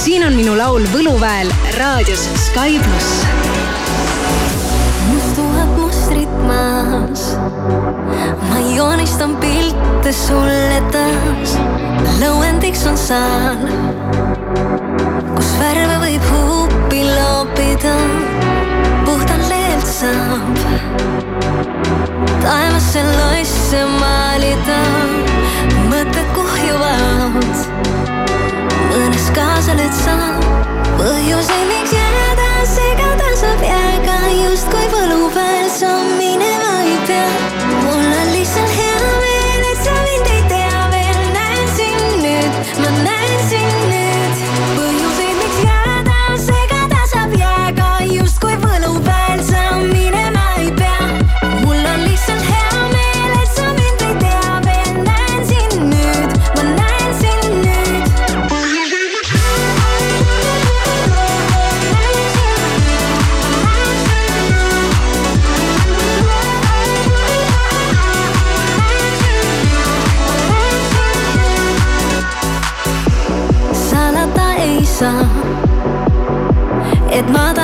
Siin on minu laul Võluväel raadios Sky pluss. mustuvad mustrid maas. ma joonistan pilte sulle taas. lõuendiks on saan, kus värve võib huupi loopida. puhtalt leelt saab taevasse loisse maalida. Mõtted kuhjuvad, mõnes kaasa lööd sa. põhjuseid, miks jääda segada saab jääga, justkui võluväel sa minema ei pea. mul on lihtsalt hea sa, et ma tahan.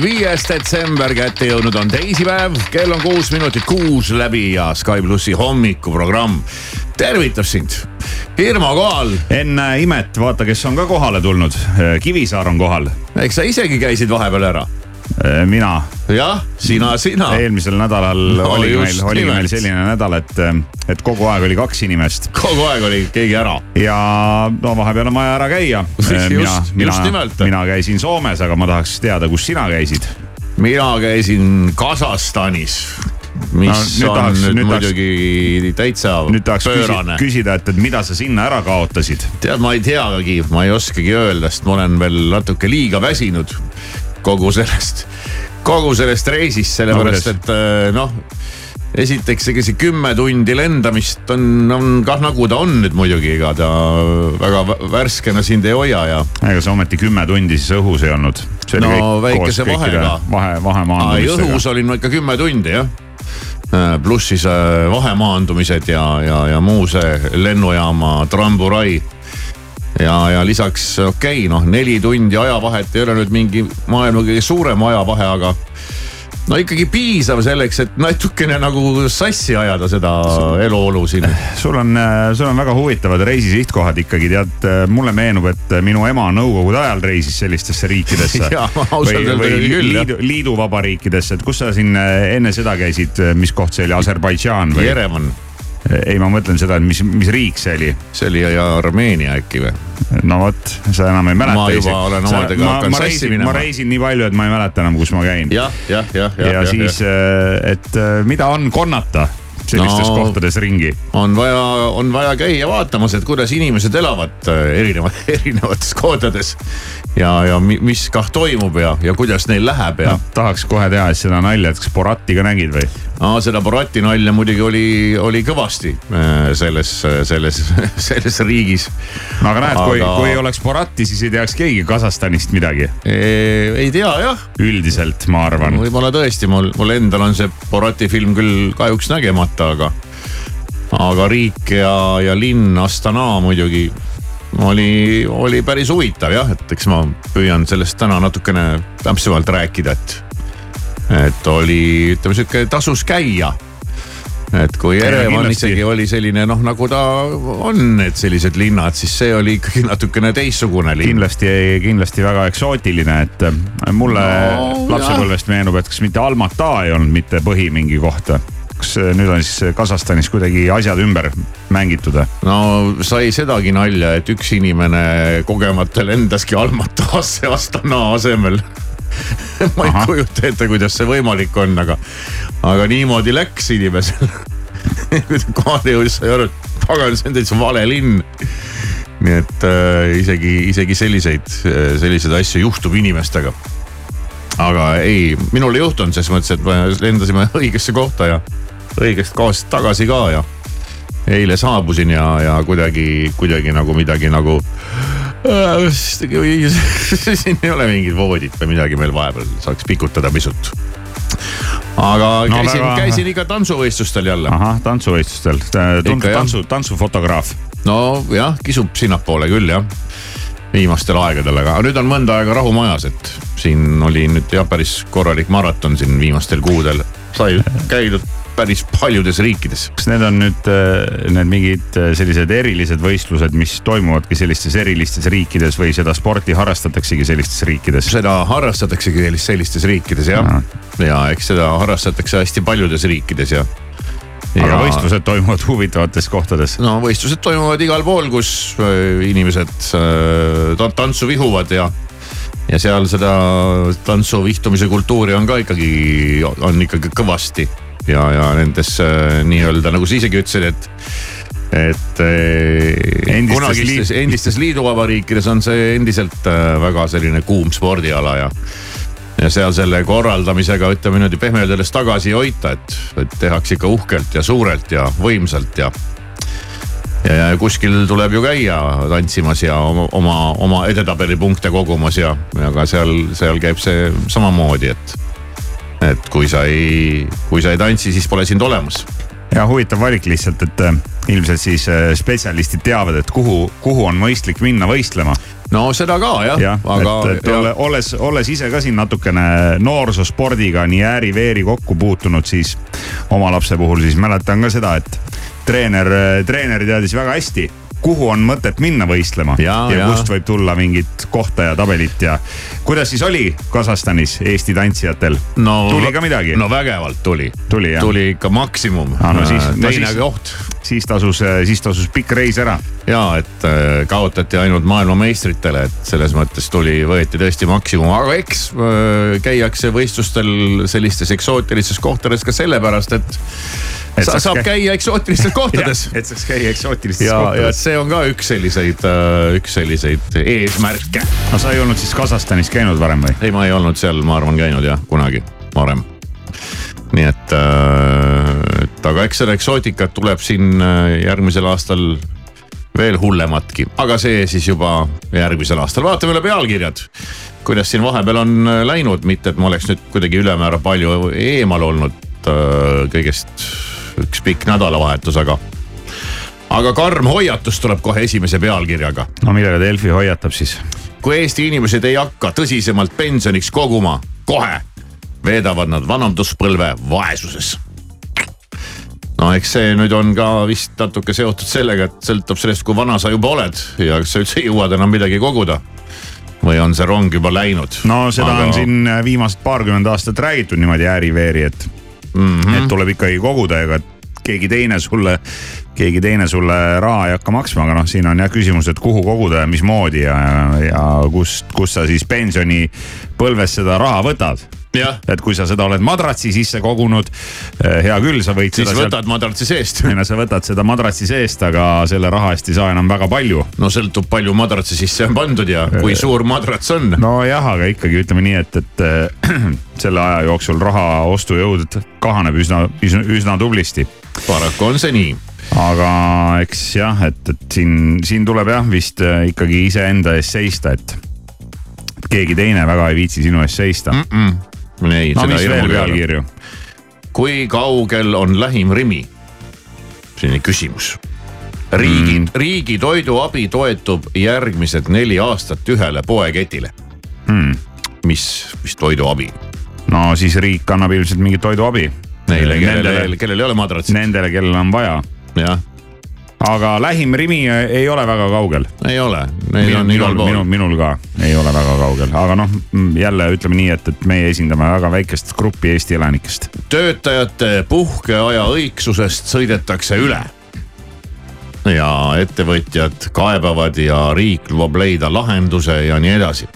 Viies detsember kätte jõudnud on teisipäev, kell on kuus minutit kuus läbi ja Sky plussi hommikuprogramm tervitab sind. Irmo kohal, enne imet, vaata, kes on ka kohale tulnud. Kivisaar on kohal. eks sa isegi käisid vahepeal ära? mina, jah, sina, sina. eelmisel nädalal No just meil, nimelt. meil selline nädal, et, et kogu aeg oli kaks inimest kogu aeg oli keegi ära. ja no vahepeal on vaja ära käia. Just- mina, mina mina käisin Soomes, aga ma tahaks teada, kus sina käisid. mina käisin Kasahstanis, mis No nüüd on tahaks- nüüd nüüd tahaks- muidugi täitsa nüüd tahaks pöörane küsida,. küsida, et, et mida sa sinna ära kaotasid. tead, ma ei teagi, ma ei oskagi öelda, sest ma olen veel natuke liiga väsinud kogu sellest, kogu sellest reisist, sellepärast No et äh, noh. esiteks, ega see kümme tundi lendamist on, on kah nagu ta on nüüd muidugi, ega ta väga vä- värskena sind ei hoia ja. ega sa ometi kümme tundi siis õhus ei olnud. No väikese vahega. vahe, vahemaandumistega õhus. olin ma ikka kümme tundi jah. pluss siis äh, vahemaandumised ja, ja, ja muu see lennujaama tramburai ja, ja lisaks okei okay,, noh neli tundi ajavahet ei ole nüüd mingi maailma kõige suurem ajavahe, aga no ikkagi piisav selleks, et natukene nagu sassi ajada seda eluolu siin. sul on, sul on väga huvitavad reisisihtkohad ikkagi tead, mulle meenub, et minu ema nõukogude ajal reisis sellistesse riikidesse. Või, või liidu, liiduvabariikidesse, et kus sa siin enne seda käisid, mis koht see oli, Aserbaidžaan või? Jerevan, ei, ma mõtlen seda, et mis, mis riik see oli. see oli ja Armeenia äkki või? no vot, sa enam ei mäleta. Ma juba olen omadega hakanud sassi minema. ma reisin nii palju, et ma ei mäleta enam, kus ma käin. jah, jah, jah, jah. ja siis, et äh, mida on konnata sellistes No. no. kohtades ringi? on vaja, on vaja käia vaatamas, et kuidas inimesed elavad äh, erinevad, erinevates kohtades. ja, ja mi- mis kah toimub ja, ja kuidas neil läheb ja noh, tahaks kohe teha seda nalja, et kas Boratti ka nägid või? no,. seda Borati nalja muidugi oli, oli kõvasti äh, selles, selles, selles riigis. no aga näed aga..., kui kui ei oleks Boratti, siis ei teaks keegi Kasahstanist midagi. ei tea jah, üldiselt ma arvan. võib-olla tõesti mul, mul endal on see Borati film küll kahjuks nägemata, aga, aga riik ja, ja linn Astana muidugi oli, oli päris huvitav jah, et eks ma püüan sellest täna natukene täpsemalt rääkida, et, et oli, ütleme sihuke tasus käia et kui Erevan isegi oli selline noh, nagu ta on, need sellised linnad, siis see oli ikkagi natukene teistsugune linn. kindlasti, kindlasti väga eksootiline, et äh, mulle No, lapsepõlvest meenub, et kas mitte Almata ei olnud mitte põhi mingi koht. kas äh, nüüd on siis Kasahstanis kuidagi asjad ümber mängitud või? no sai sedagi nalja, et üks inimene kogemata lendaski Almatasse Astana asemel ma ei Ahah. kujuta ette, kuidas see võimalik on, aga, aga niimoodi läks inimesel. kohale jõudis, sai aru, et pagan, see on täitsa vale linn. nii et äh, isegi, isegi selliseid, selliseid asju juhtub inimestega. aga ei, minul ei juhtunud selles mõttes, et me lendasime õigesse kohta ja õigest kohast tagasi ka ja eile saabusin ja, ja kuidagi, kuidagi nagu midagi nagu äh,. siin ei ole mingit voodit või midagi meil vahepeal, saaks pikutada pisut. aga No käisin väga-, käisin ikka tantsuvõistlustel jälle. ahah, tantsuvõistlustel, tuntud tantsu, tantsufotograaf. nojah, kisub sinnapoole küll jah, viimastel aegadel, aga nüüd on mõnda aega rahu majas, et siin oli nüüd jah, päris korralik maraton siin viimastel kuudel. sai käidud päris paljudes riikides. kas need on nüüd äh, need mingid äh, sellised erilised võistlused, mis toimuvadki sellistes erilistes riikides või seda sporti harrastataksegi sellistes riikides? seda harrastataksegi sellistes riikides jah ja. ja eks seda harrastatakse hästi paljudes riikides ja aga ja... võistlused toimuvad huvitavates kohtades? no võistlused toimuvad igal pool, kus äh, inimesed tantsu vihuvad ja ja seal seda tantsu vihtumise kultuuri on ka ikkagi, on ikkagi kõvasti ja, ja nendes äh, nii-öelda nagu sa isegi ütlesid, et et äh, kunagistes, endistes liiduvabariikides on see endiselt äh, väga selline kuum spordiala ja. ja seal selle korraldamisega ütleme niimoodi pehmelt öeldes tagasi ei hoita, et, et tehakse ikka uhkelt ja suurelt ja võimsalt ja. ja, ja kuskil tuleb ju käia tantsimas ja oma, oma, oma edetabeli punkte kogumas ja, ja ka seal, seal käib see samamoodi, et et kui sa ei, kui sa ei tantsi, siis pole sind olemas ja huvitav valik lihtsalt, et äh, ilmselt siis äh, spetsialistid teavad, et kuhu, kuhu on mõistlik minna võistlema. no seda ka jah ja,, aga. et, et ja. olles, olles ise ka siin natukene noorsoospordiga nii ääri-veeri kokku puutunud, siis oma lapse puhul siis mäletan ka seda, et treener, treener teadis väga hästi kuhu on mõtet minna võistlema ja, ja, ja kust võib tulla mingit kohta ja tabelit ja. kuidas siis oli Kasahstanis Eesti tantsijatel no,? tuli ka midagi? no vägevalt tuli. tuli jah? tuli ikka maksimum ah,. No siis, no teine siis, koht. Siis tasus, siis tasus pikk reis ära. ja, et äh, kaotati ainult maailmameistritele, et selles mõttes tuli, võeti tõesti maksimum, aga eks äh, käiakse võistlustel sellistes eksootilistes kohtades ka sellepärast, et et Sa, saab käia, käia eksootilistes kohtades. et saaks käia eksootilistes ja, kohtades. ja see on ka üks selliseid, üks selliseid eesmärke. no sa ei olnud siis Kasahstanis käinud varem või? ei, ma ei olnud seal, ma arvan, käinud jah, kunagi varem. nii et, äh, et aga eks seda eksootikat tuleb siin äh, järgmisel aastal veel hullematki, aga see siis juba järgmisel aastal. vaatame üle pealkirjad, kuidas siin vahepeal on läinud, mitte et ma oleks nüüd kuidagi ülemäära palju eemal olnud kõigest üks pikk nädalavahetus, aga, aga karm hoiatus tuleb kohe esimese pealkirjaga. no millega Delfi hoiatab siis? kui Eesti inimesed ei hakka tõsisemalt pensioniks koguma, kohe veedavad nad vanaduspõlve vaesuses no eks see nüüd on ka vist natuke seotud sellega, et sõltub sellest, kui vana sa juba oled ja kas sa üldse jõuad enam midagi koguda. või on see rong juba läinud? no seda Aga... on siin viimased paarkümmend aastat räägitud niimoodi ääri-veeri, et mm. -hmm. et tuleb ikkagi koguda, ega keegi teine sulle, keegi teine sulle raha ei hakka maksma, aga noh, siin on jah küsimus, et kuhu koguda ja mismoodi ja, ja kust, kust sa siis pensionipõlves seda raha võtad et kui sa seda oled madratsi sisse kogunud, eh, hea küll, sa võid. siis võtad sealt... madratsi seest. ei no sa võtad seda madratsi seest, aga selle raha eest ei saa enam väga palju. no sõltub, palju madratsi sisse on pandud ja kui suur madrats on. nojah, aga ikkagi ütleme nii, et, et äh, selle aja jooksul raha ostujõud kahaneb üsna, üsna, üsna tublisti. paraku on see nii aga eks jah, et, et siin, siin tuleb jah vist äh, ikkagi iseenda eest seista, et keegi teine väga ei viitsi sinu eest seista mm. -mm ei, no mis veel pealkirju? kui kaugel on lähim Rimi? selline küsimus. riigi mm., riigi toiduabi toetub järgmised neli aastat ühele poeketile mm.. mis, mis toiduabi? no siis riik annab ilmselt mingit toiduabi. Neile, kellel, kellel ei ole madratsit. Nendele, kellel on vaja. Jah aga lähim Rimi ei ole väga kaugel. ei ole, neil on igal pool. minul, minul ka ei ole väga kaugel, aga noh, jälle ütleme nii, et, et meie esindame väga väikest gruppi Eesti elanikest. töötajate puhkeaja õigsusest sõidetakse üle. ja ettevõtjad kaebavad ja riik lubab leida lahenduse ja nii edasi.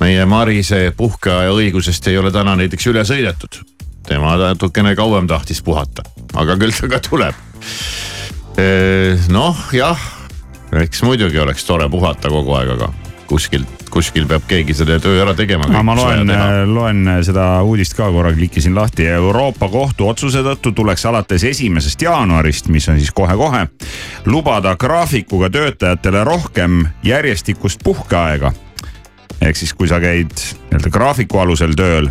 meie Marise puhkeaja õigusest ei ole täna näiteks üle sõidetud. Tema natukene kauem tahtis puhata, aga küll ta ka tuleb noh, jah, eks muidugi oleks tore puhata kogu aeg, aga kuskilt, kuskil peab keegi selle töö ära tegema. ma loen, loen seda uudist ka korra, klikkisin lahti. Euroopa Kohtu otsuse tõttu tuleks alates esimesest jaanuarist, mis on siis kohe-kohe, lubada graafikuga töötajatele rohkem järjestikust puhkeaega. ehk siis, kui sa käid nii-öelda graafiku alusel tööl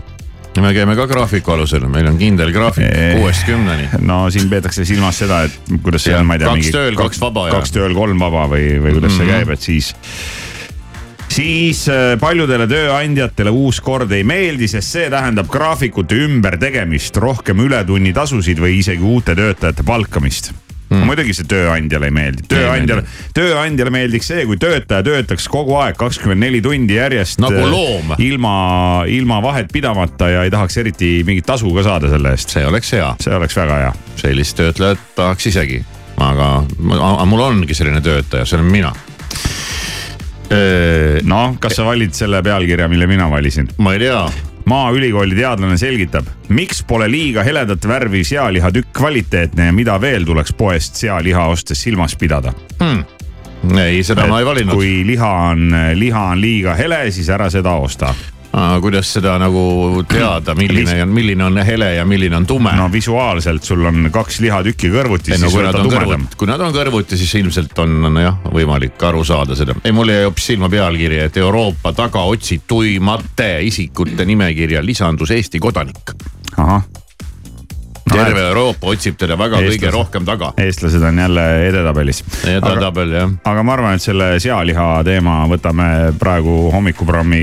me käime ka graafiku alusel, meil on kindel graafik kuuest kümneni. no siin peetakse silmas seda, et kuidas see on, ma ei tea. kaks tööl, kaks vaba. kaks tööl, kolm vaba või, või kuidas mm -hmm. see mhm. käib, et siis siis äh, paljudele tööandjatele uus kord ei meeldi, sest see tähendab graafikute ümbertegemist, rohkem ületunnitasusid või isegi uute töötajate palkamist mm.. muidugi see tööandjale ei meeldi, tööandjale, tööandjale meeldiks see, kui töötaja töötaks kogu aeg kakskümmend neli tundi järjest. nagu loom. ilma, ilma vahet pidamata ja ei tahaks eriti mingit tasu ka saada selle eest. see oleks hea. see oleks väga hea. sellist töötlejat tahaks isegi, aga, aga mul ongi selline töötaja, see olen mina noh, kas sa valid selle pealkirja, mille mina valisin? ma ei tea maaülikooli teadlane selgitab, miks pole liiga heledat värvi sealihatükk kvaliteetne ja mida veel tuleks poest sealiha ostes silmas pidada hmm.? ei, seda Et ma ei valinud. kui liha on, liha on liiga hele, siis ära seda osta kuidas seda nagu teada, milline on, milline on hele ja milline on tume? no visuaalselt sul on kaks lihatükki kõrvuti, siis no, võta tumedam. kui nad on kõrvuti, siis ilmselt on, on jah võimalik aru saada seda. ei, mul jäi hoopis silma pealkiri, et Euroopa tagaotsituimate isikute nimekirja lisandus Eesti kodanik. ahah terve Euroopa otsib teda väga Eestlased. kõige rohkem taga. eestlased on jälle edetabelis. edetabel jah. aga ma arvan, et selle sealiha teema võtame praegu hommikuprogrammi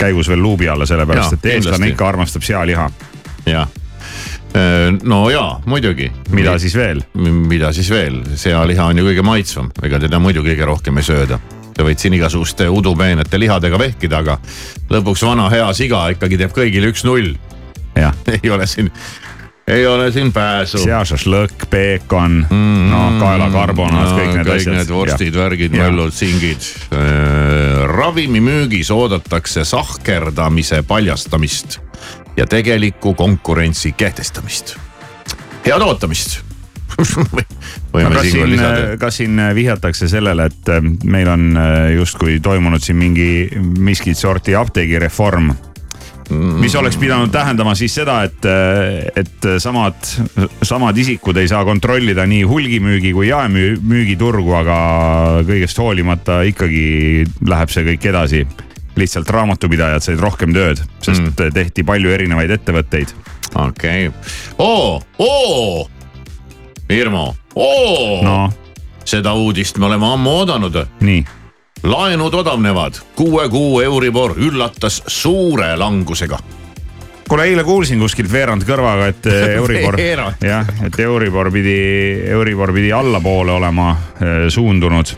käigus veel luubi alla, sellepärast ja, et eestlane ikka armastab sealiha. jah äh, no jaa, muidugi. mida siis veel? mida siis veel, sealiha on ju kõige maitsvam, ega teda muidu kõige rohkem ei sööda. Te võite siin igasuguste udupeenete lihadega vehkida, aga lõpuks vana hea siga ikkagi teeb kõigile üks-null. ei ole siin ei ole siin pääsu. sea šašlõkk, peekon mm, -hmm. no kaelakarbonaat no,, kõik need kõik asjad. kõik need vorstid, värgid, möllud, singid äh,. ravimimüügis oodatakse sahkerdamise paljastamist ja tegeliku konkurentsi kehtestamist. head ootamist võime kas siin, kas siin vihjatakse sellele, et äh, meil on äh, justkui toimunud siin mingi miskit sorti apteegireform mis oleks pidanud tähendama siis seda, et, et samad, samad isikud ei saa kontrollida nii hulgimüügi kui jaemüügiturgu, aga kõigest hoolimata ikkagi läheb see kõik edasi. lihtsalt raamatupidajad said rohkem tööd, sest mm. tehti palju erinevaid ettevõtteid. okei okay., oo, oo, Irmo, oo no.. seda uudist me oleme ammu oodanud. nii laenud odavnevad, kuue kuu Euribor üllatas suure langusega kuule, eile kuulsin kuskilt veerand kõrvaga, et eh, Euribor jah, et Euribor pidi, Euribor pidi allapoole olema eh, suundunud.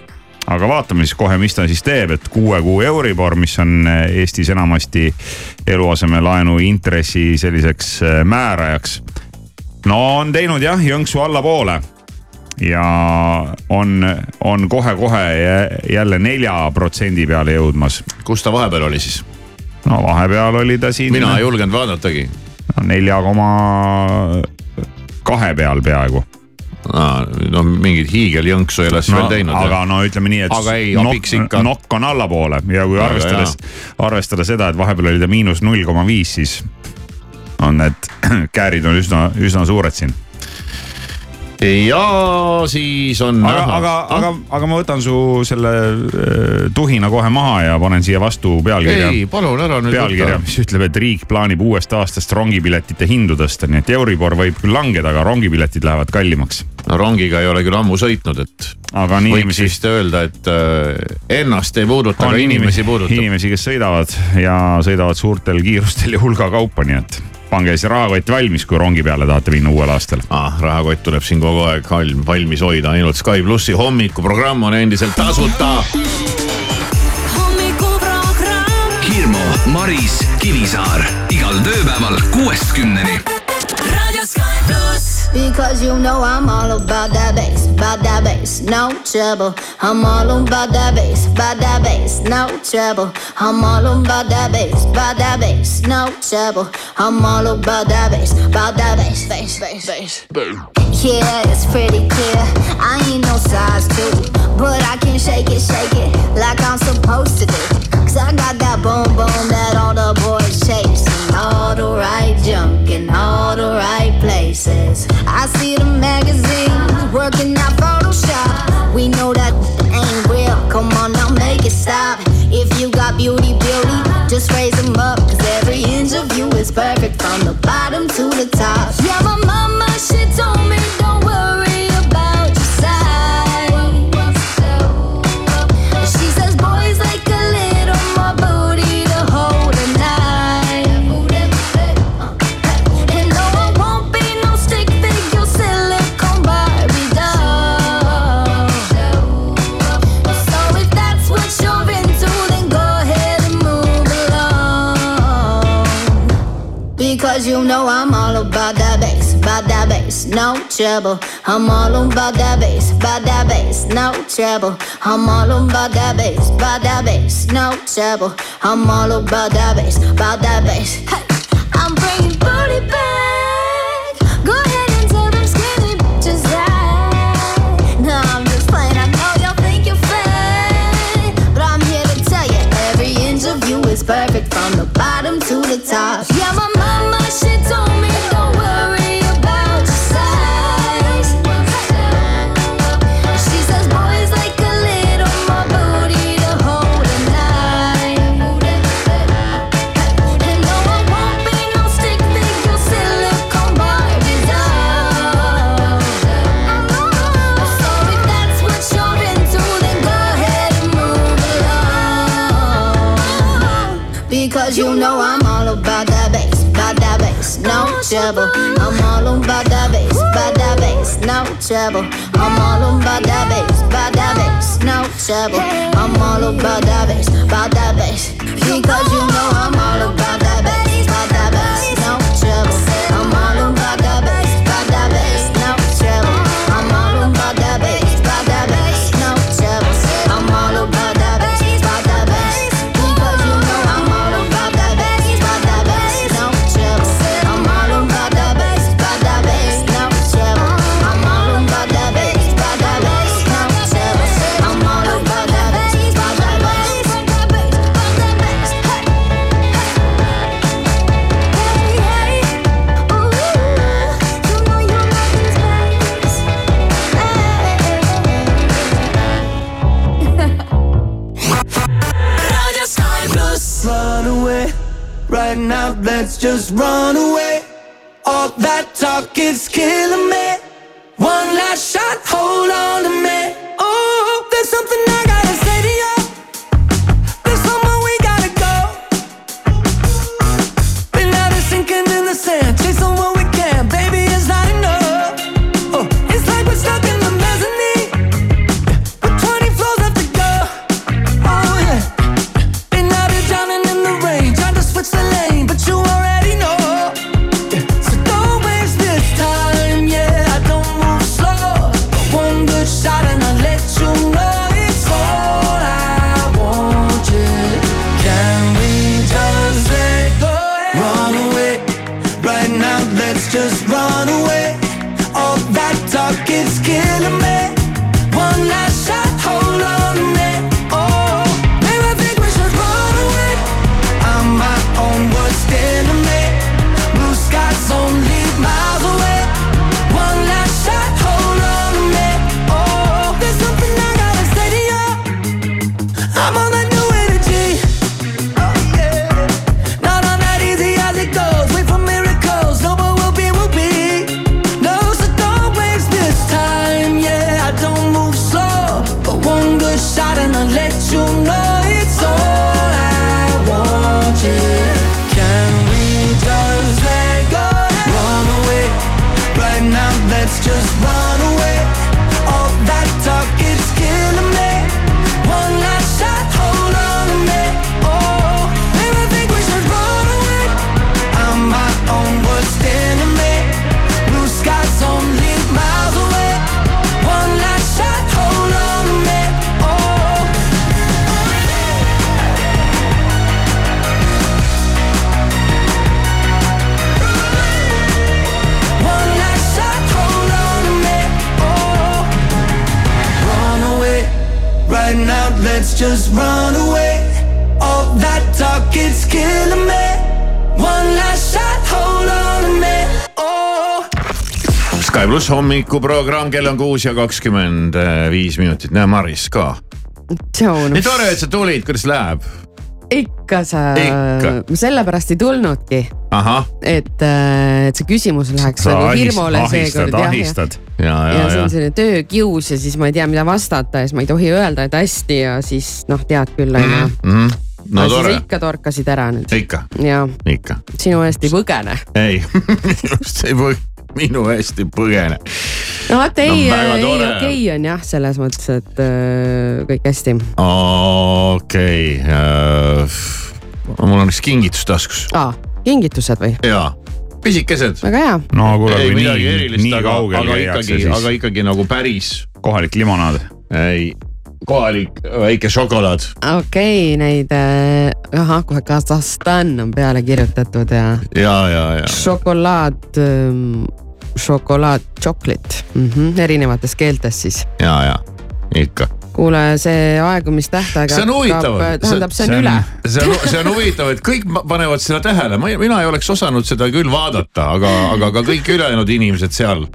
aga vaatame siis kohe, mis ta siis teeb, et kuue kuu Euribor, mis on eh, Eestis enamasti eluasemelaenu intressi selliseks määrajaks. no on teinud jah jõnksu allapoole ja on, on kohe-kohe jälle nelja protsendi peale jõudmas. kus ta vahepeal oli siis? no vahepeal oli ta siin. mina ei julgenud vaadatagi. nelja koma kahe peal peaaegu Aa, no mingit hiigeljõnksu ei ole siis no, veel teinud. aga ja. no ütleme nii, et aga ei, abiks ikka. nokk on allapoole ja kui arvestades, arvestada seda, et vahepeal oli ta miinus null koma viis, siis on need käärid on üsna, üsna suured siin ja siis on. aga, aga, aga, aga ma võtan su selle äh, tuhina kohe maha ja panen siia vastu pealkirja. ei, palun ära nüüd. pealkirja, mis ütleb, et riik plaanib uuest aastast rongipiletite hindu tõsta, nii et Euribor võib küll langeda, aga rongipiletid lähevad kallimaks. no rongiga ei ole küll ammu sõitnud, et. aga on inimesi. võiks vist öelda, et äh, ennast ei puuduta, aga inimesi, inimesi puudutab. inimesi, kes sõidavad ja sõidavad suurtel kiirustel ja hulga kaupa, nii et pange siis rahakott valmis, kui rongi peale tahate minna uuel aastal ah,. rahakott tuleb siin kogu aeg valmis hoida, ainult Sky plussi hommikuprogramm on endiselt tasuta. hommikuprogramm. Hirmu, Maris, Kivisaar igal tööpäeval kuuest kümneni. Because you know I'm all about that bass, about that bass, no trouble. I'm all about that bass, about that bass, no trouble. I'm all about that bass, about that bass, no trouble. I'm all about that bass, about that bass, bass, bass, bass. Yeah, it's pretty clear. I ain't no size two, but I can shake it, shake it like I'm supposed to do. Cause I got that boom boom that all the boys chase. All the right in the right places. I see the magazines working out Photoshop. We know that ain't real. Come on now, make it stop. If you got beauty, beauty, just raise them up. Cause every inch of you is perfect from the bottom to the top. Because you know I'm all about that bass, about that bass, no trouble. I'm all about that bass, about that bass, no trouble. I'm all about that bass, about that bass, no trouble. I'm all about that bass, about that bass. Hey, I'm bringing booty back. Go ahead and tell them skinny bitches that. I'm just playing. I know y'all think you're but I'm here to tell you every inch of you is perfect from the bottom to the top. Yeah, my trouble. I'm all about that bass, about that bass, no trouble. I'm all about that bass, about that bass, no trouble. I'm all about that bass, about that bass. Because you know I'm just run away. All that talk is killing me. One last shot, hold on to me. Oh. Sky pluss hommikuprogramm, kell on kuus ja kakskümmend viis minutit, näe Maris ka. nii tore, et sa tulid, kuidas läheb? Ikka sa, sellepärast ei tulnudki, et, äh, et see küsimus läheks sa nagu hirmule ahistad, seekord jah, ja, ahistad. ja, ja ja, see on. selline töökius ja siis ma ei tea, mida vastata ja siis ma ei tohi öelda, et hästi ja siis noh, tead küll on ju. Mhm. no aga tore siis, ikka torkasid ära nüüd ikka, ikka, sinu eest ei põgene. ei minust ei põgene, minu eest ei põgene. no vot ei No ei okei okay on jah, selles mõttes, et äh, kõik hästi okei, mul on üks kingitus taskus ah,. kingitused või? ja pisikesed. väga hea. no kuule, kui nii, nii kaugel käiakse, siis. aga ikkagi nagu päris. kohalik limonaad. ei, kohalik väike šokolaad. okei okay,, neid äh,, ahah, kohe Kasahstan on peale kirjutatud ja. ja, ja, ja. šokolaad ähm, šokolaad, chocolate mm, -hmm, erinevates keeltes siis. ja, ja ikka kuule, see aegumistähtaeg hakkab, tähendab, see on üle. see on, see on huvitav, et kõik panevad seda tähele, ma, mina ei oleks osanud seda küll vaadata, aga, aga ka kõik ülejäänud inimesed seal,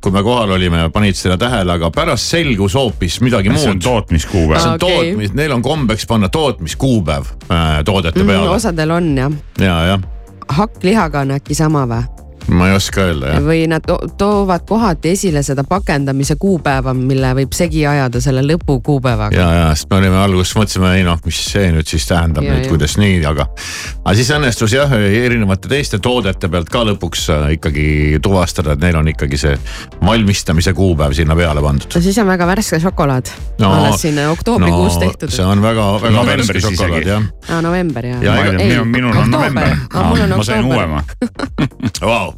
kui me kohal olime, panid seda tähele, aga pärast selgus hoopis midagi muud. see on tootmiskuupäev. see on okay. tootmis, neil on kombeks panna tootmiskuupäev äh, toodete mm, peale mm,. osadel on jah. ja, jah. hakklihaga on äkki sama või? Ma ei oska öelda jah. või nad to toovad kohati esile seda pakendamise kuupäeva, mille võib segi ajada selle lõpukuupäevaga. ja, ja sest me olime alguses mõtlesime, ei noh, mis see nüüd siis tähendab ja, nüüd, kuidas nii, aga. aga siis õnnestus jah erinevate teiste toodete pealt ka lõpuks äh, ikkagi tuvastada, et neil on ikkagi see valmistamise kuupäev sinna peale pandud. no siis on väga värske šokolaad no,. alles siin oktoobrikuus no, tehtud. see on väga, väga värske šokolaad jah. aa november jah ja, minul on november, ma sain uuema Vau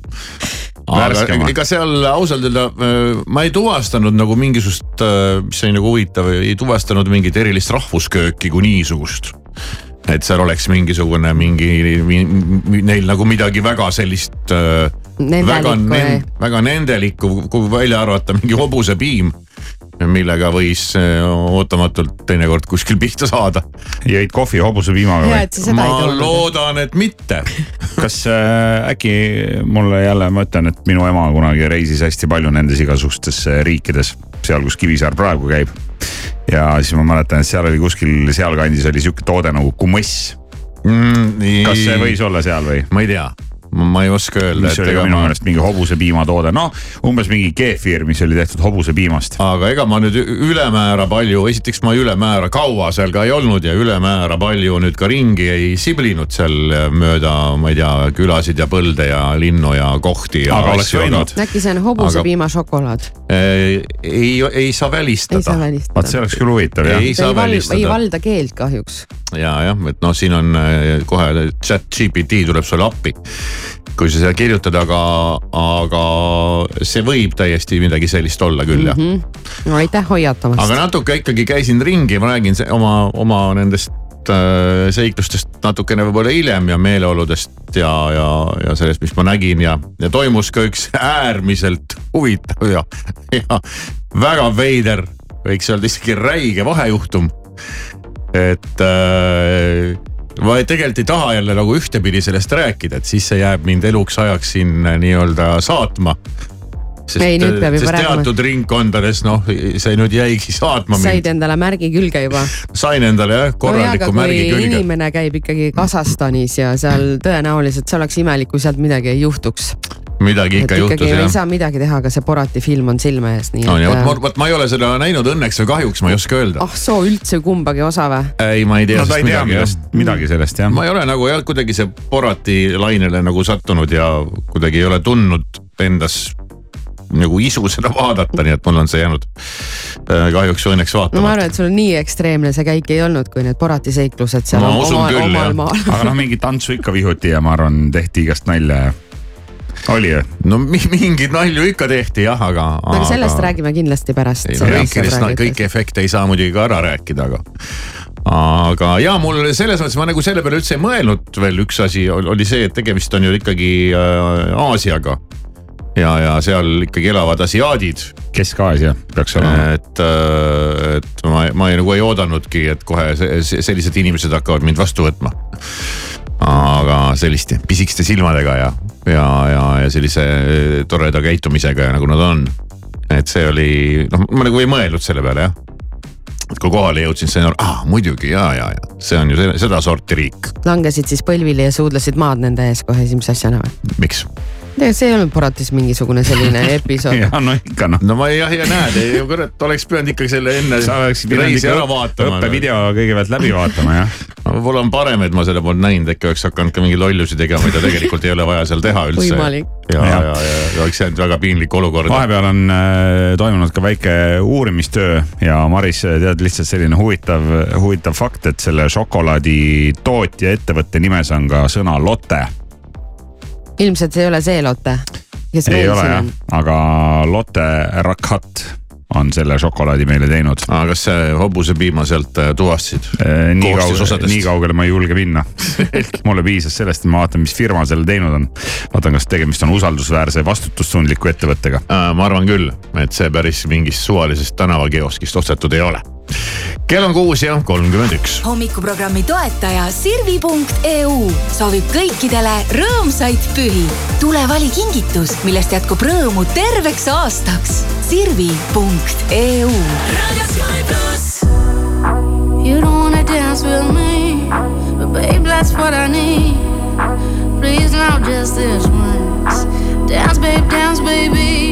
aga ega seal ausalt öelda äh, ma ei tuvastanud nagu mingisugust, äh, mis oli nagu huvitav, ei tuvastanud mingit erilist rahvuskööki kui niisugust. Et seal oleks mingisugune mingi, neil nagu midagi väga sellist. Äh, väga, väga nendelikku, kui välja arvata mingi hobusepiim millega võis äh, ootamatult teinekord kuskil pihta saada. jõid kohvi hobusepiimaga või? ma loodan, et mitte kas äh, äkki mulle jälle, ma ütlen, et minu ema kunagi reisis hästi palju nendes igasugustes äh, riikides, seal, kus Kivisaar praegu käib. ja siis ma mäletan, et seal oli kuskil sealkandis oli sihuke toode nagu kumõss mm,. kas see võis olla seal või? ma ei tea ma ei oska öelda. mis oli ka minu meelest mingi hobusepiimatoode, noh umbes mingi keefir, mis oli tehtud hobusepiimast. aga ega ma nüüd ülemäära palju, esiteks ma ülemäära kaua seal ka ei olnud ja ülemäära palju nüüd ka ringi ei siblinud seal mööda, ma ei tea, külasid ja põlde ja linnu ja kohti ja. aga oleks võinud. äkki see on hobusepiimašokolaad? ei, ei, ei välistada. ei saa välistada. vaat see oleks küll huvitav jah. ei saa välistada. ei valda keelt kahjuks. ja jah, et noh, siin on eh, kohe chat GPT tuleb sulle appi kui sa seda kirjutad, aga, aga see võib täiesti midagi sellist olla küll jah mm -hmm.. no aitäh hoiatamast. aga natuke ikkagi käisin ringi, ma räägin oma, oma nendest äh, seiklustest natukene võib-olla hiljem ja meeleoludest ja, ja, ja sellest, mis ma nägin ja, ja toimus ka üks äärmiselt huvitav ja, ja väga veider, võiks öelda isegi räige vahejuhtum. et äh, ma tegelikult ei taha jälle nagu ühtepidi sellest rääkida, et siis see jääb mind eluks ajaks siin äh, nii-öelda saatma sest, ei, nüüd peab juba rääkima. teatud ringkondades noh, see nüüd jäigi saatma. said mind. endale märgi külge juba? sain endale jah, korraliku no märgi külge. inimene käib ikkagi Kasahstanis ja seal tõenäoliselt see oleks imelik, kui sealt midagi ei juhtuks midagi ikka juhtus jah. ei saa midagi teha, aga see Borati film on silme ees, nii no, et. Äh, vot, vot ma ei ole seda näinud õnneks või kahjuks, ma ei oska öelda. ah soo üldse kumbagi osa või? ei, ma ei tea. no ta ei tea midagi, midagi sellest jah. ma ei ole nagu jah, kuidagi see Borati lainele nagu sattunud ja kuidagi ei ole tundnud endas nagu isu seda vaadata, nii et mul on see jäänud äh, kahjuks või õnneks vaatamata. no ma arvan, et sul on nii ekstreemne see käik ei olnud, kui need Borati seiklused seal ma oma, küll, maal. aga noh, mingit tantsu ikka vihuti ja ma arvan, tehti igast nalja ja oli ju? no mingeid nalju ikka tehti jah, aga. aga sellest räägime kindlasti pärast. kõikidest, kõiki efekte ei saa muidugi ka ära rääkida, aga aga ja mul selles mõttes ma nagu selle peale üldse ei mõelnud veel üks asi oli see, et tegemist on ju ikkagi äh, Aasiaga. ja, ja seal ikkagi elavad asiaadid. Kesk-Aasia peaks olema. et, äh, et ma, ma ei, nagu ei oodanudki, et kohe sellised inimesed hakkavad mind vastu võtma aga selliste pisikeste silmadega ja, ja, ja, ja sellise eh, toreda käitumisega ja nagu nad on. et see oli, noh, ma nagu ei mõelnud selle peale jah. et kui kohale jõudsin, sain aru, ah muidugi ja, ja, ja see on ju sedasorti riik. langesid siis põlvili ja suudlesid maad nende ees kohe esimese asjana või? miks? See ei olnud Boratis mingisugune selline episood ja no ikka noh. no ma jah, ja näed, kurat, oleks pidanud ikkagi selle enne reisi ära vaatama. õppevideo kõigepealt läbi vaatama jah. võib-olla on parem, et ma selle polnud näinud, äkki oleks hakanud ka mingeid lollusi tegema, mida tegelikult ei ole vaja seal teha üldse. võimalik. ja, ja, ja, ja, ja oleks jäänud väga piinlik olukord. vahepeal on äh, toimunud ka väike uurimistöö ja Maris, tead lihtsalt selline huvitav, huvitav fakt, et selle šokolaadi tootja ettevõtte nimes on ka sõna Lotte ilmselt see ei ole see Lotte, kes ei meil ole siin jah on., aga Lotte Rakat on selle šokolaadi meile teinud. aga kas see hobusepiima sealt äh, tuvastasid äh,? nii kaugele, nii kaugele ma ei julge minna. mulle piisas sellest, et ma vaatan, mis firma selle teinud on. vaatan, kas tegemist on usaldusväärse, vastutustundliku ettevõttega äh,. ma arvan küll, et see päris mingist suvalisest tänavakeoskist ostetud ei ole kell on kuus ja kolmkümmend üks. hommikuprogrammi toetaja Sirvi.eu soovib kõikidele rõõmsaid pühi. tule vali kingitus, millest jätkub rõõmu terveks aastaks. Sirvi.eu. You don't wanna dance with me, but babe that's what I need. Please now just this once, dance babe, dance baby.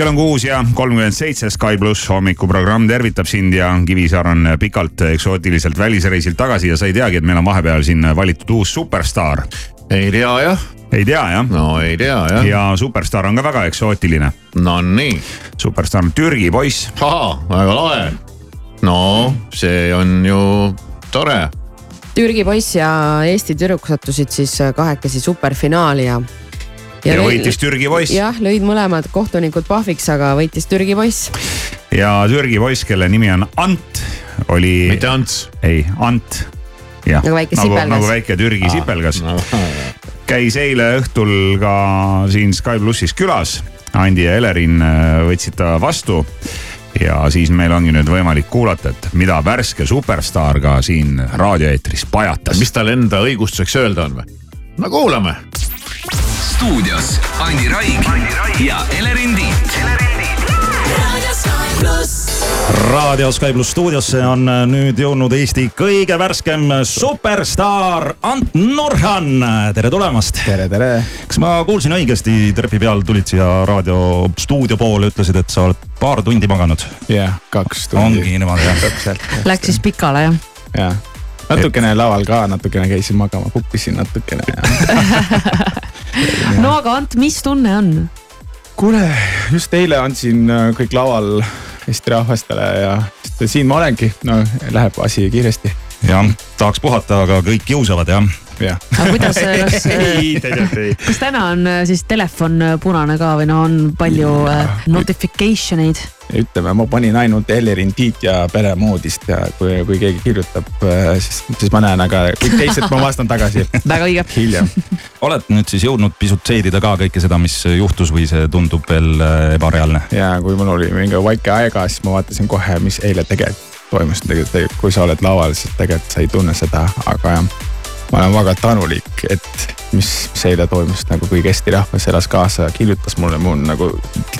Kell on kuus ja kolmkümmend seitse, Sky pluss hommikuprogramm tervitab sind ja Kivisaar on pikalt eksootiliselt välisreisilt tagasi ja sa ei teagi, et meil on vahepeal siin valitud uus superstaar. ei tea jah. ei tea jah? no ei tea jah. ja superstaar on ka väga eksootiline. no nii. superstaar on Türgi poiss. ahah, väga lahe. no see on ju tore. Türgi poiss ja Eesti tüdruk sattusid siis kahekesi superfinaali ja. Ja, ja võitis Türgi poiss. jah, lõid mõlemad kohtunikud pahviks, aga võitis Türgi poiss. ja Türgi poiss, kelle nimi on Ant, oli. mitte Ants. ei, Ant. nagu väike nagu, sipelgas. nagu väike Türgi ah, sipelgas no. käis eile õhtul ka siin Sky plussis külas. Andi ja Elerin äh, võtsid ta vastu ja siis meil ongi nüüd võimalik kuulata, et mida värske superstaar ka siin raadioeetris pajatas. mis tal enda õigustuseks öelda on või? No kuulame. stuudios Andi Raig ja Elerin Tiit. raadio Sky pluss stuudiosse on nüüd jõudnud Eesti kõige värskem superstaar Ant Nurhan. tere tulemast. tere, tere. kas ma kuulsin õigesti, trepi peal tulid siia raadiostuudio poole, ütlesid, et sa oled paar tundi maganud? jah, kaks tundi. ongi niimoodi jah? täpselt. Läks siis pikale jah? jah, natukene laval ka, natukene käisin magama, pukkisin natukene ja no aga Ant, mis tunne on? kuule, just eile andsin äh, kõik laval Eesti rahvastele ja siin ma olengi, no läheb asi kiiresti. jah, tahaks puhata, aga kõik kiusavad jah? Aga kuidas, kas ei, tegelikult ei. kas täna on äh, siis telefon äh, punane ka või no on palju notification eid? ütleme, ma panin ainult Ellerin Tiit ja peremoodist ja kui, kui keegi kirjutab, siis, siis ma näen, aga kõik teised ma vastan tagasi. väga õige. hiljem. oled nüüd siis jõudnud pisut seedida ka kõike seda, mis juhtus või see tundub veel ebareaalne? ja kui mul oli mingi väike aega, siis ma vaatasin kohe, mis eile tegelikult toimus, tegelikult kui sa oled laval, siis tegelikult sa ei tunne seda, aga jah ma olen väga tänulik, et mis, mis eile toimus, nagu kõik Eesti rahvas elas kaasa ja kirjutas mulle, mul nagu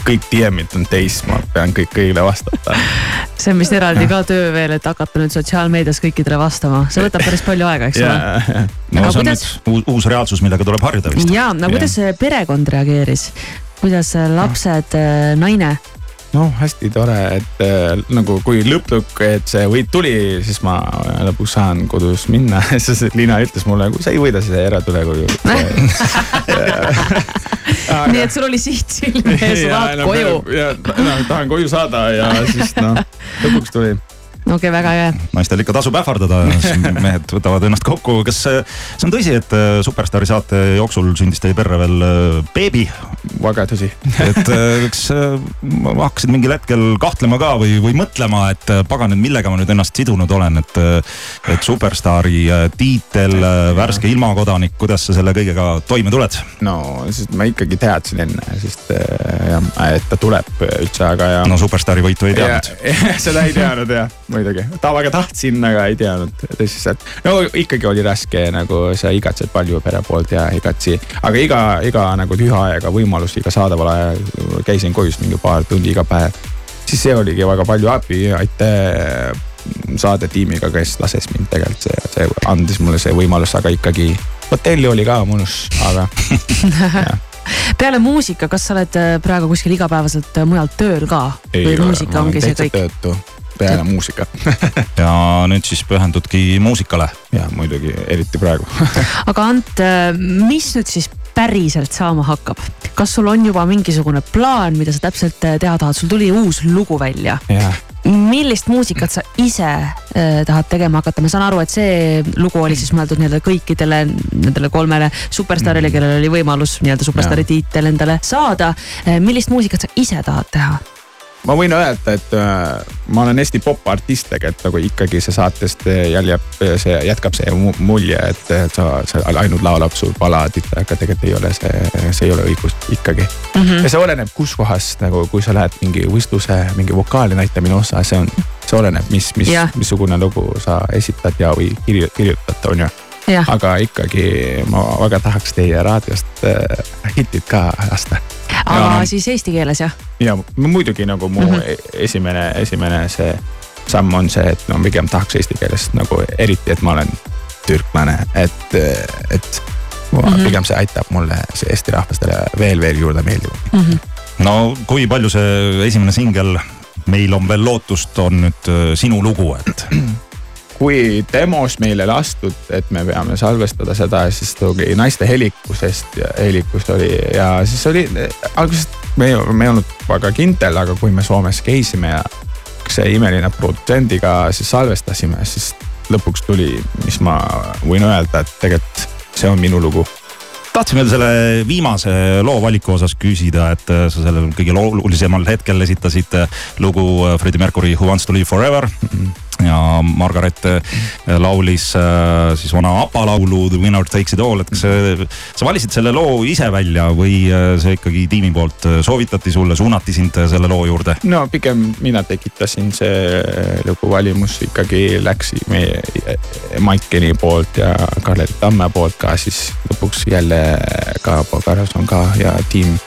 kõik DM-id on täis, ma pean kõik kõigile vastata. see on vist eraldi ka töö veel, et hakata nüüd sotsiaalmeedias kõikidele vastama, see võtab päris palju aega, eks ole. no see on kuidas... nüüd uus, uus reaalsus, millega tuleb harjuda vist. ja, no kuidas ja. perekond reageeris, kuidas lapsed, naine noh, hästi tore, et äh, nagu kui lõpp-lõpp, et see võit tuli, siis ma lõpuks saan kodus minna, sest Liina ütles mulle, kui sa ei võida, siis ära tule koju. Aga... nii et sul oli siht silme ees, sa tahad no, koju. ja noh, tahan koju saada ja siis noh, lõpuks tuli okei okay,, väga hea. naistel ikka tasub ähvardada, mehed võtavad ennast kokku. kas see on tõsi, et äh, Superstaari saate jooksul sündis teie perre veel äh, beebi? väga tõsi. et äh, kas hakkasid mingil hetkel kahtlema ka või, või mõtlema, et pagan, et millega ma nüüd ennast sidunud olen, et, et Superstaari tiitel, värske ilmakodanik, kuidas sa selle kõigega toime tuled? no, sest ma ikkagi teadsin enne, sest jah, et ta tuleb üldse, aga ja. no Superstaari võitu ei teadnud. seda ei teadnud jah muidugi, ta väga tahtsin, aga ei teadnud tõsiselt. no ikkagi oli raske nagu sa igatsed palju pere poolt ja igatsi, aga iga, iga nagu tüha aega võimalus iga saadaval ajal käisin kodus mingi paar tundi iga päev. siis see oligi väga palju abi, aitäh saadetiimiga, kes lases mind tegelikult see, see andis mulle see võimalus, aga ikkagi hotelli oli ka mõnus, aga peale muusika, kas sa oled äh, praegu kuskil igapäevaselt äh, mujal tööl ka? või muusika ongi see kõik? töötu peale muusika ja nüüd siis pühendudki muusikale. ja muidugi, eriti praegu aga Ant, mis nüüd siis päriselt saama hakkab. kas sul on juba mingisugune plaan, mida sa täpselt teha tahad, sul tuli uus lugu välja yeah millist muusikat sa ise äh, tahad tegema hakata, ma saan aru, et see lugu oli siis mõeldud nii-öelda kõikidele nendele kolmele superstaarile, mm. kellel oli võimalus nii-öelda superstaari tiitel endale saada. Äh, millist muusikat sa ise tahad teha? Ma võin öelda, et äh, ma olen hästi popartist tegelikult nagu ikkagi see saatest jäljeb, see jätkab see mulje, et sa, sa ainult laulab su baladit, aga tegelikult ei ole see, see ei ole õigus ikkagi mm. -hmm. ja see oleneb, kus kohas nagu, kui sa lähed mingi võistluse, mingi vokaali näitamine osa, see on, see oleneb, mis, mis, missugune lugu sa esitad ja, või kirjutad, on ju aga ikkagi ma väga tahaks teie raadiost äh, hitid ka lasta. aga no, siis eesti keeles jah? ja muidugi nagu mu mm -hmm. esimene, esimene see samm on see, et no pigem tahaks eesti keeles nagu eriti, et ma olen türklane, et, et mm -hmm. pigem see aitab mulle see Eesti rahvastele veel, veel juurde meeldima mm. -hmm. no kui palju see esimene singel Meil on veel lootust on nüüd äh, sinu lugu, et kui demos meile lastud, et me peame salvestada seda, siis tuli naiste helikusest ja helikust oli ja siis oli alguses me ei, me ei olnud väga kindel, aga kui me Soomes käisime ja see imeline produtsendiga siis salvestasime, siis lõpuks tuli, mis ma võin öelda, et tegelikult see on minu lugu tahtsin veel selle viimase loo valiku osas küsida, et sa sellel kõige olulisemal hetkel esitasid lugu Freddie Mercury Who wants to live forever mm. -hmm ja Margaret äh, laulis äh, siis vana ABBA laulu The winner takes it all, et kas sa valisid selle loo ise välja või äh, see ikkagi tiimi poolt soovitati sulle, suunati sind selle loo juurde? no pigem mina tekitasin see lugu valimus ikkagi läks meie Mait Keni poolt ja Karl-Erik Tamme poolt ka siis lõpuks jälle ka Karlsson ka ja tiim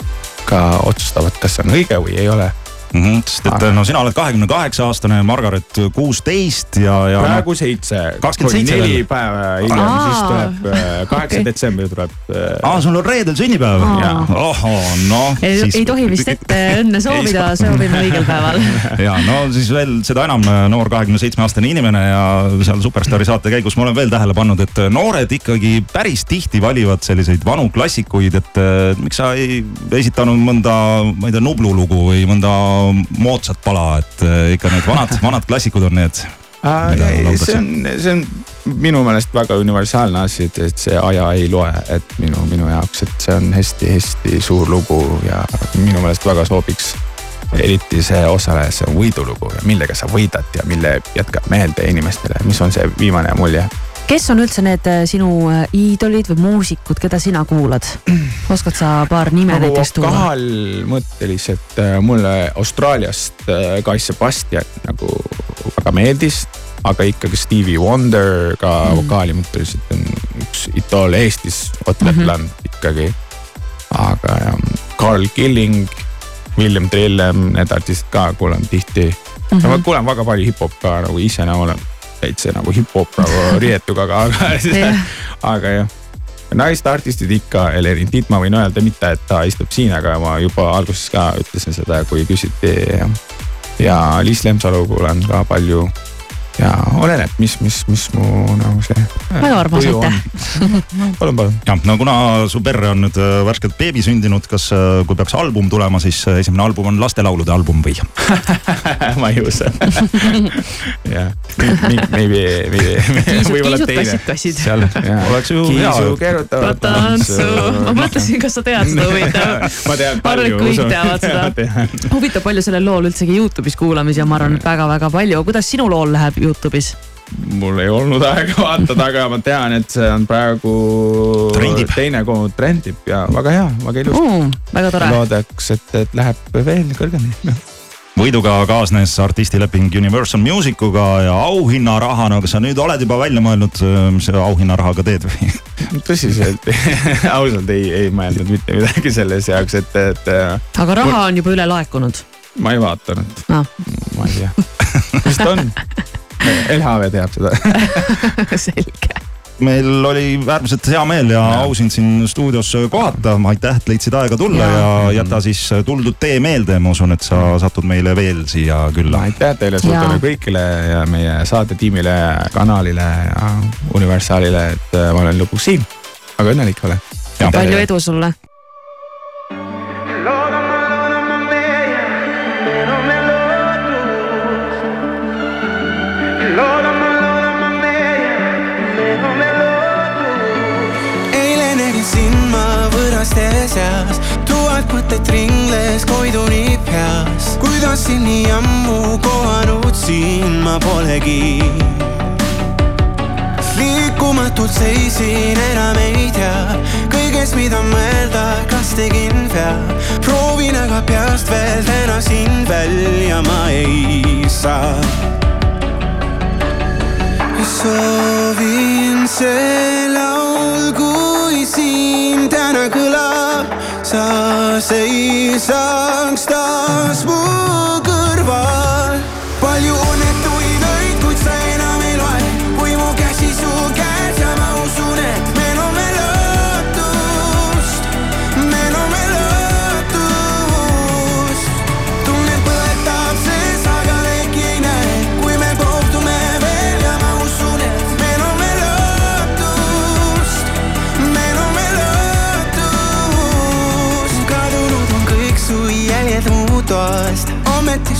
ka otsustavad, kas see on õige või ei ole mm. -hmm, sest et no sina oled kahekümne kaheksa aastane, Margaret kuusteist ja, ja. praegu seitse. kakskümmend seitse. neli päeva hiljem, siis tuleb äh, kaheksa okay. detsembril tuleb. Äh, aa, sul on reedel sünnipäev? ohoo, noh. ei siis... ei tohi vist ette õnne soovida, soovime õigel päeval. ja no siis veel seda enam äh, noor kahekümne seitsme aastane inimene ja seal Superstaari saate käigus ma olen veel tähele pannud, et noored ikkagi päris tihti valivad selliseid vanu klassikuid, et miks sa ei esitanud mõnda, ma ei tea, Nublu lugu või mõnda moodsat pala, et eh, ikka need vanad, vanad klassikud on need. see on, see on minu meelest väga universaalne asi, et, et see aja ei loe, et minu, minu jaoks, et see on hästi-hästi suur lugu ja minu meelest väga sobiks eriti see osale, see võidulugu ja millega sa võidad ja mille jätkab meelde inimestele, mis on see viimane mulje kes on üldse need äh, sinu äh, iidolid või muusikud, keda sina kuulad? oskad sa paar nime nagu näiteks tuua? kahalmõtteliselt äh, mulle Austraaliast Guy Sebastian nagu väga meeldis, aga ikkagi Stevie Wonder ka mm. vokaalimõtteliselt on üks idool Eestis, Ott Lepland mm -hmm. ikkagi. aga ja, Carl Killing, William Trillem, need artistid ka kuulan tihti mm. -hmm. ma kuulen väga palju hip-hop ka nagu ise olen veits nagu hip-hop nagu riietuga, aga, aga, aga jah naiste artistid ikka, Elerin Tiit, ma võin öelda, mitte et ta istub siin, aga ma juba alguses ka ütlesin seda, kui küsiti. ja Liis Lemsalu kuulan ka palju ja oleneb, mis, mis, mis mu nagu see. väga armas, aitäh. palun, palun. jah, no kuna su perre on nüüd äh, värskelt beebi sündinud, kas, äh, kui peaks album tulema, siis äh, esimene album on lastelaulude album või ma ei usu. jah, maybe, maybe. kassid, kassid. seal oleks ju hea. kiisu keerutavad tantsu. ma mõtlesin, kas sa tead seda huvitav. ma tean palju. kõik teavad seda. huvitav, palju sellel lool üldsegi Youtube'is kuulamisi ja ma arvan, et väga-väga palju. kuidas sinu lool läheb Youtube'is? mul ei olnud aega vaadata, aga ma tean, et see on praegu trendib. teine kogu trendib ja väga hea, väga ilus mm,. väga tore. loodaks, et, et läheb veel kõrgemini võiduga kaasnes artistileping Universal Musicuga ja auhinnarahana, kas sa nüüd oled juba välja mõelnud, mis sa auhinnarahaga teed või? tõsiselt ausalt ei, ei mõelnud mitte midagi selles jaoks, et, et. aga raha mul... on juba üle laekunud? ma ei vaadanud no.. ma ei tea, vist on LHV teab seda selge. meil oli äärmiselt hea meel ja au sind siin stuudios kohata. aitäh, et leidsid aega tulla ja, ja jäta siis tuldud tee meelde, ma usun, et sa satud meile veel siia külla. aitäh teile, suur tänu kõigile ja meie saatetiimile, kanalile ja Universaalile, et ma olen lõpuks siin. väga õnnelik olen. palju edu sulle mõtet ringles koiduni peas. kuidas siin nii ammu kohanud siin ma polegi. liikumatult seisin, enam ei tea kõigest, mida mõelda, kas tegin vea. proovin aga peast veel täna sind välja seisaks taas mu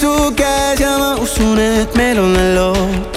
Su käes ja ma usun, et meil on veel lootust.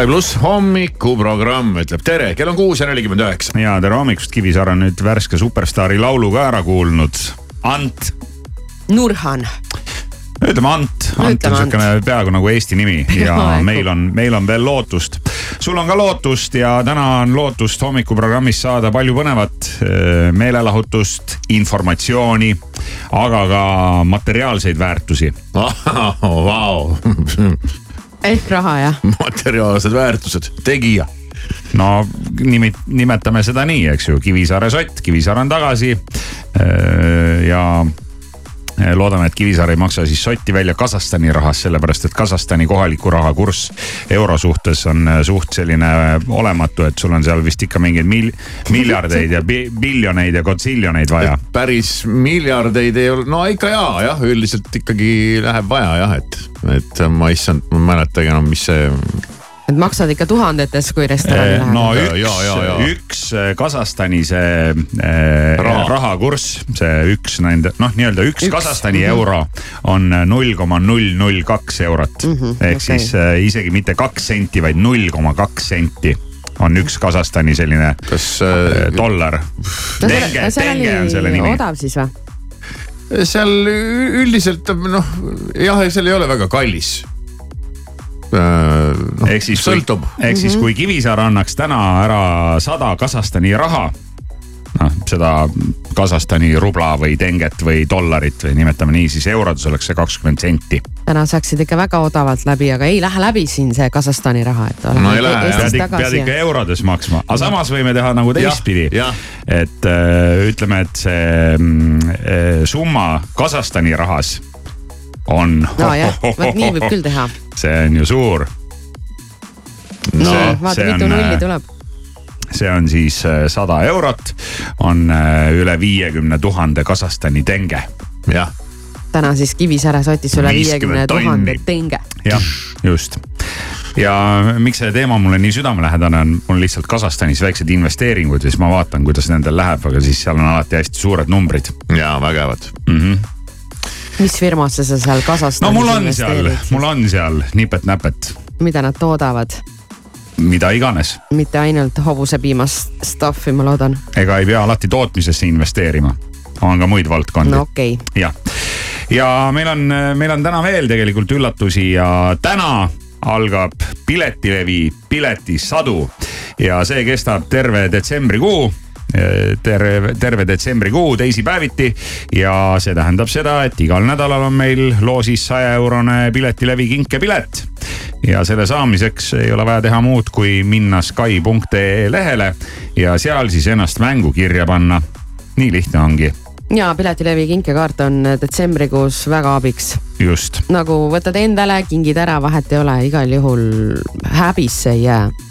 Sky pluss hommikuprogramm ütleb tere, kell on kuus ja nelikümmend üheksa. ja tere hommikust, Kivisaar on nüüd värske superstaari laulu ka ära kuulnud. Ant, Nurhan. ütleme Ant, Ant on siukene peaaegu nagu Eesti nimi ja meil on, meil on veel lootust. sul on ka lootust ja täna on lootust hommikuprogrammis saada palju põnevat eh, meelelahutust, informatsiooni, aga ka materiaalseid väärtusi. Vau, ehk raha jah? materiaalsed väärtused, tegija no nimi, nimetame seda nii, eks ju, Kivisaare sott, Kivisaar on tagasi. ja loodame, et Kivisaar ei maksa siis sotti välja Kasahstani rahast, sellepärast et Kasahstani kohaliku raha kurss euro suhtes on äh, suht selline olematu, et sul on seal vist ikka mingeid mil, miljardeid ja bi, biljoneid ja kotsiljoneid vaja. päris miljardeid ei ole, no ikka ja, jah, üldiselt ikkagi läheb vaja jah, et, et ma issand, ma ei mäletagi enam, mis see Need maksavad ikka tuhandetes, kui restorani läheb. no üks, üks äh, Kasahstani see äh, Raha. rahakurss, see üks nende noh, nii-öelda üks, üks Kasahstani mhm. euro on null koma null null kaks eurot Mhm, ehk okei. siis äh, isegi mitte kaks senti, vaid null koma kaks senti on üks Kasahstani selline kas äh, dollar. tenge, tenge on selle nimi. odav siis või? seal üldiselt noh, jah, seal ei ole väga kallis. No, ehk siis, sõltub. ehk siis, Mhm. kui Kivisaar annaks täna ära sada Kasahstani raha noh, seda Kasahstani rubla või tenget või dollarit või nimetame nii, siis eurodes oleks see kakskümmend senti. täna saaksid ikka väga odavalt läbi, aga ei lähe läbi siin see Kasahstani raha, et. no ei lähe pead, pead ikka eurodes maksma, aga samas võime teha nagu teistpidi. et äh, ütleme, et see äh, summa Kasahstani rahas on. nojah, vot nii võib küll teha. see on ju suur. no vaata, mitu nulli tuleb see on siis äh, sada eurot, on äh, üle viiekümne tuhande Kasahstani tenge. jah. täna siis Kivisäre sotis üle viiekümne tuhande tenge. jah, just ja miks see teema mulle nii südamelähedane on, mul lihtsalt Kasahstanis väiksed investeeringud ja siis ma vaatan, kuidas nendel läheb, aga siis seal on alati hästi suured numbrid. ja vägevad mm. -hmm. Mis firmasse sa seal Kasahstanis no mul on seal, mul on seal nipet-näpet. mida nad toodavad? mida iganes. mitte ainult hobusepiimast stuff'i, ma loodan. ega ei pea alati tootmisesse investeerima, on ka muid valdkondi. no okei okay.. jah, ja meil on, meil on täna veel tegelikult üllatusi ja täna algab Piletilevi piletisadu ja see kestab terve detsembrikuu terve, terve detsembrikuu teisipäeviti. ja see tähendab seda, et igal nädalal on meil loosis saja eurone Piletilevi kinkepilet. ja selle saamiseks ei ole vaja teha muud, kui minna Sky.ee lehele ja seal siis ennast mängu kirja panna. nii lihtne ongi ja Piletilevi kinkekaart on detsembrikuus väga abiks. just. nagu võtad endale, kingid ära, vahet ei ole, igal juhul häbisse ei jää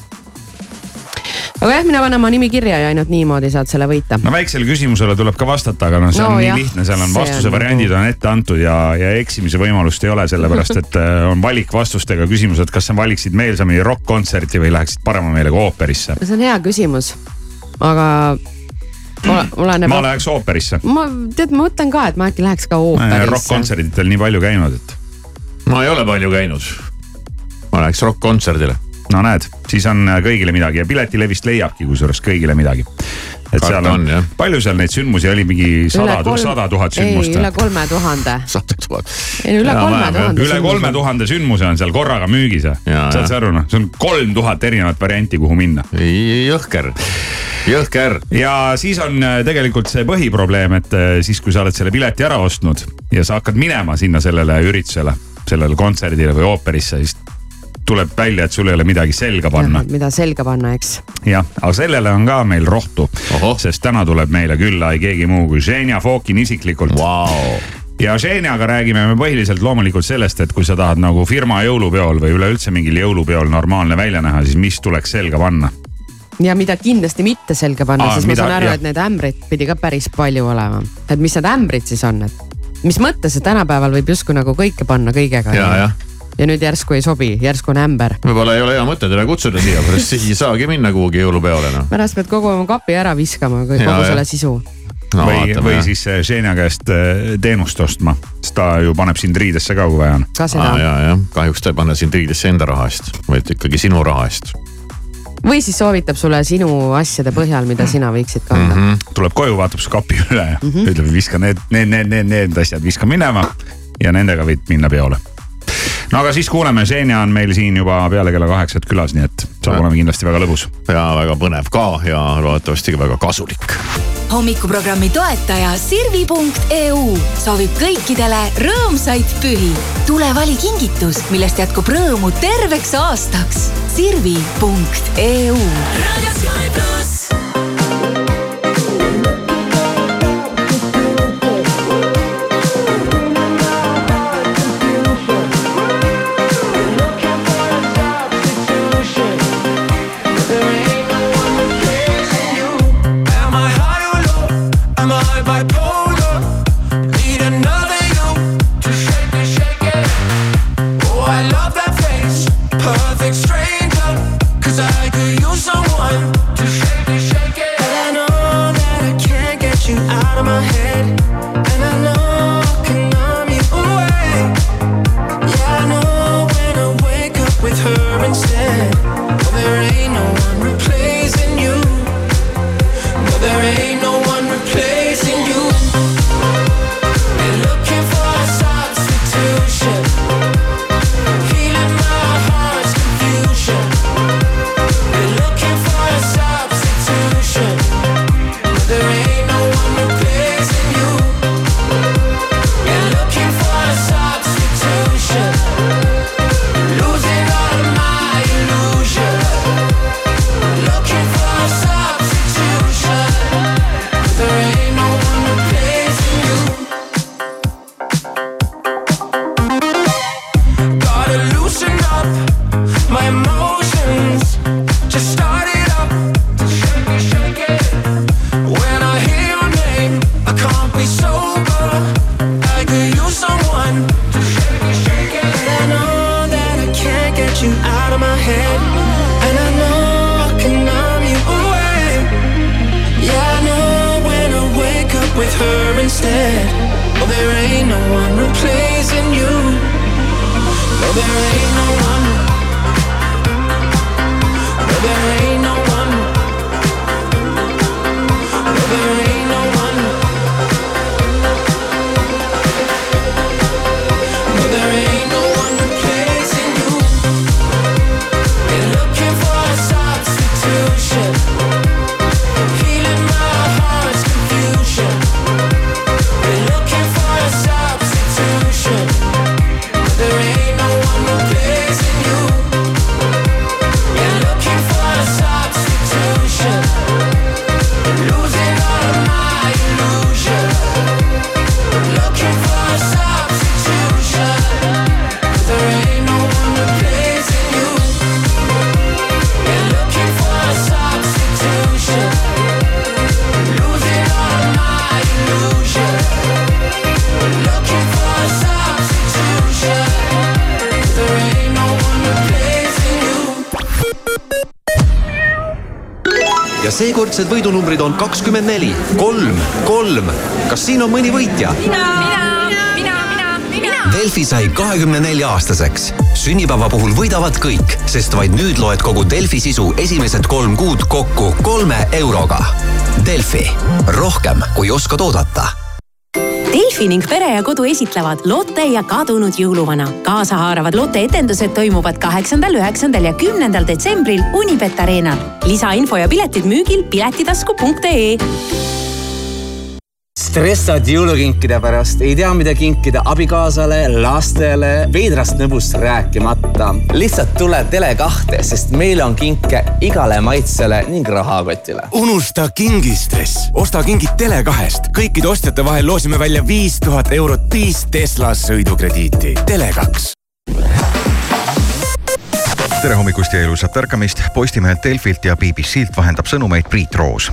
aga jah, mine pane oma nimi kirja ja ainult niimoodi saad selle võita. no väiksele küsimusele tuleb ka vastata, aga noh, see on no, nii jah, lihtne, seal on vastuse on variandid nagu... on ette antud ja, ja eksimise võimalust ei ole, sellepärast et äh, on valikvastustega küsimused, kas sa valiksid meelsamini rokk-kontserti või läheksid parema meelega ooperisse? see on hea küsimus, aga oleneb. ma läheks ooperisse. ma tead, ma mõtlen ka, et ma äkki läheks ka ooperisse. rokk-kontserditel nii palju käinud, et. ma ei ole palju käinud. ma läheks rokk-kontserdile no näed, siis on äh, kõigile midagi ja Piletilevist leiabki kusjuures kõigile midagi. et seal on, on, palju seal neid sündmusi oli, mingi sada, sada tuhat sündmust? ei, üle kolme tuhande. sada tuhat. ei, üle kolme tuhande. üle kolme tuhande sündmuse on seal korraga müügis. saad sa aru, noh, see on kolm tuhat erinevat varianti, kuhu minna. jõhker jõhker. ja siis on äh, tegelikult see põhiprobleem, et äh, siis, kui sa oled selle pileti ära ostnud ja sa hakkad minema sinna sellele üritusele, sellele kontserdile või ooperisse, siis tuleb välja, et sul ei ole midagi selga panna. mida selga panna, eks. jah, aga sellele on ka meil rohtu, sest täna tuleb meile külla ei keegi muu kui Ženja Fokin isiklikult wow ja Ženjaga räägime me põhiliselt loomulikult sellest, et kui sa tahad nagu firma jõulupeol või üleüldse mingil jõulupeol normaalne välja näha, siis mis tuleks selga panna? ja mida kindlasti mitte selga panna, sest mida, ma saan aru, et neid ämbreid pidi ka päris palju olema. et mis need ämbrid siis on, et mis mõttes, et tänapäeval võib justkui nagu kõike panna kõigega. ja, jah ja nüüd järsku ei sobi, järsku on ämber. võib-olla ei ole hea mõte teda kutsuda siia, pärast siis ei saagi minna kuhugi jõulupeole noh. pärast pead kogu oma kapi ära viskama, kogu ja, selle sisu. No, või, või siis Xenia käest äh, teenust ostma, sest ta ju paneb sind riidesse ka, kui vaja on. ka seda. ja, jah, kahjuks ta ei pane sind riidesse enda raha eest, vaid ikkagi sinu raha eest või siis soovitab sulle sinu asjade põhjal, mida sina võiksid kanda mm. -hmm. tuleb koju, vaatab su kapi üle ja mm -hmm. ütleb, viska need, need, need, need, need asjad, viska minema ja nendega võid minna peole no aga siis kuuleme, Xenia on meil siin juba peale kella kaheksat külas, nii et saab olema kindlasti väga lõbus. ja väga põnev ka ja loodetavasti ka väga kasulik. hommikuprogrammi toetaja Sirvi.eu soovib kõikidele rõõmsaid pühi. tule vali kingitus, millest jätkub rõõmu terveks aastaks. Sirvi.eu. raadio Sky pluss. Seekordsed võidunumbrid on kakskümmend neli, kolm, kolm. kas siin on mõni võitja? Delfi sai kahekümne nelja aastaseks. sünnipäeva puhul võidavad kõik, sest vaid nüüd loed kogu Delfi sisu esimesed kolm kuud kokku kolme euroga. Delfi, rohkem kui oskad oodata Delfi ning Pere ja Kodu esitlevad Lotte ja kadunud jõuluvana. kaasahaaravad Lotte etendused toimuvad kaheksandal, üheksandal ja kümnendal detsembril Unibet Arenal. lisainfo ja piletid müügil piletitasku.ee stressad jõulukinkide pärast, ei tea, mida kinkida abikaasale, lastele, veidrast nõbust rääkimata. lihtsalt tule Tele2-te, sest meil on kinke igale maitsele ning rahakotile. unusta kingistress, osta kingid Tele2-st. kõikide ostjate vahel loosime välja viis tuhat eurot viis Tesla sõidukrediiti. Tele2 tere hommikust ja ilusat ärkamist. Postimehelt, Delfilt ja BBC-lt vahendab sõnumeid Priit Roos.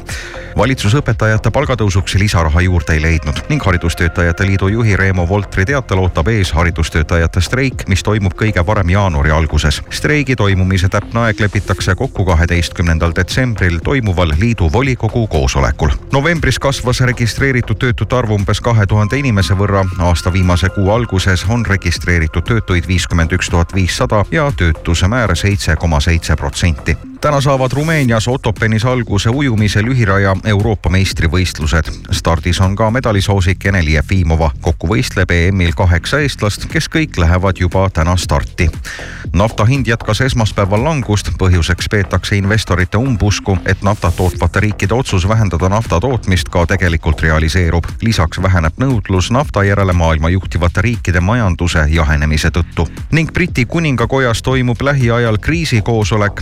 valitsus õpetajate palgatõusuks lisaraha juurde ei leidnud ning Haridustöötajate Liidu juhi Reemo Voltri teatel ootab ees haridustöötajate streik, mis toimub kõige varem jaanuari alguses. streigi toimumise täpne aeg lepitakse kokku kaheteistkümnendal detsembril toimuval liidu volikogu koosolekul. novembris kasvas registreeritud töötute arv umbes kahe tuhande inimese võrra. aasta viimase kuu alguses on registreeritud töötuid viiskümmend üks tuhat viissada ja töötuse määr seitse koma seitse protsenti. Täna saavad Rumeenias Otopenis alguse ujumise lühiraja Euroopa meistrivõistlused. stardis on ka medalisoosik Ene-Li Jefimova. kokku võistleb EM-il kaheksa eestlast, kes kõik lähevad juba täna starti. nafta hind jätkas esmaspäeval langust, põhjuseks peetakse investorite umbusku, et naftat tootvate riikide otsus vähendada nafta tootmist ka tegelikult realiseerub. lisaks väheneb nõudlus nafta järele maailma juhtivate riikide majanduse jahenemise tõttu. ning Briti kuningakojas toimub lähiajal kriisikoosolek,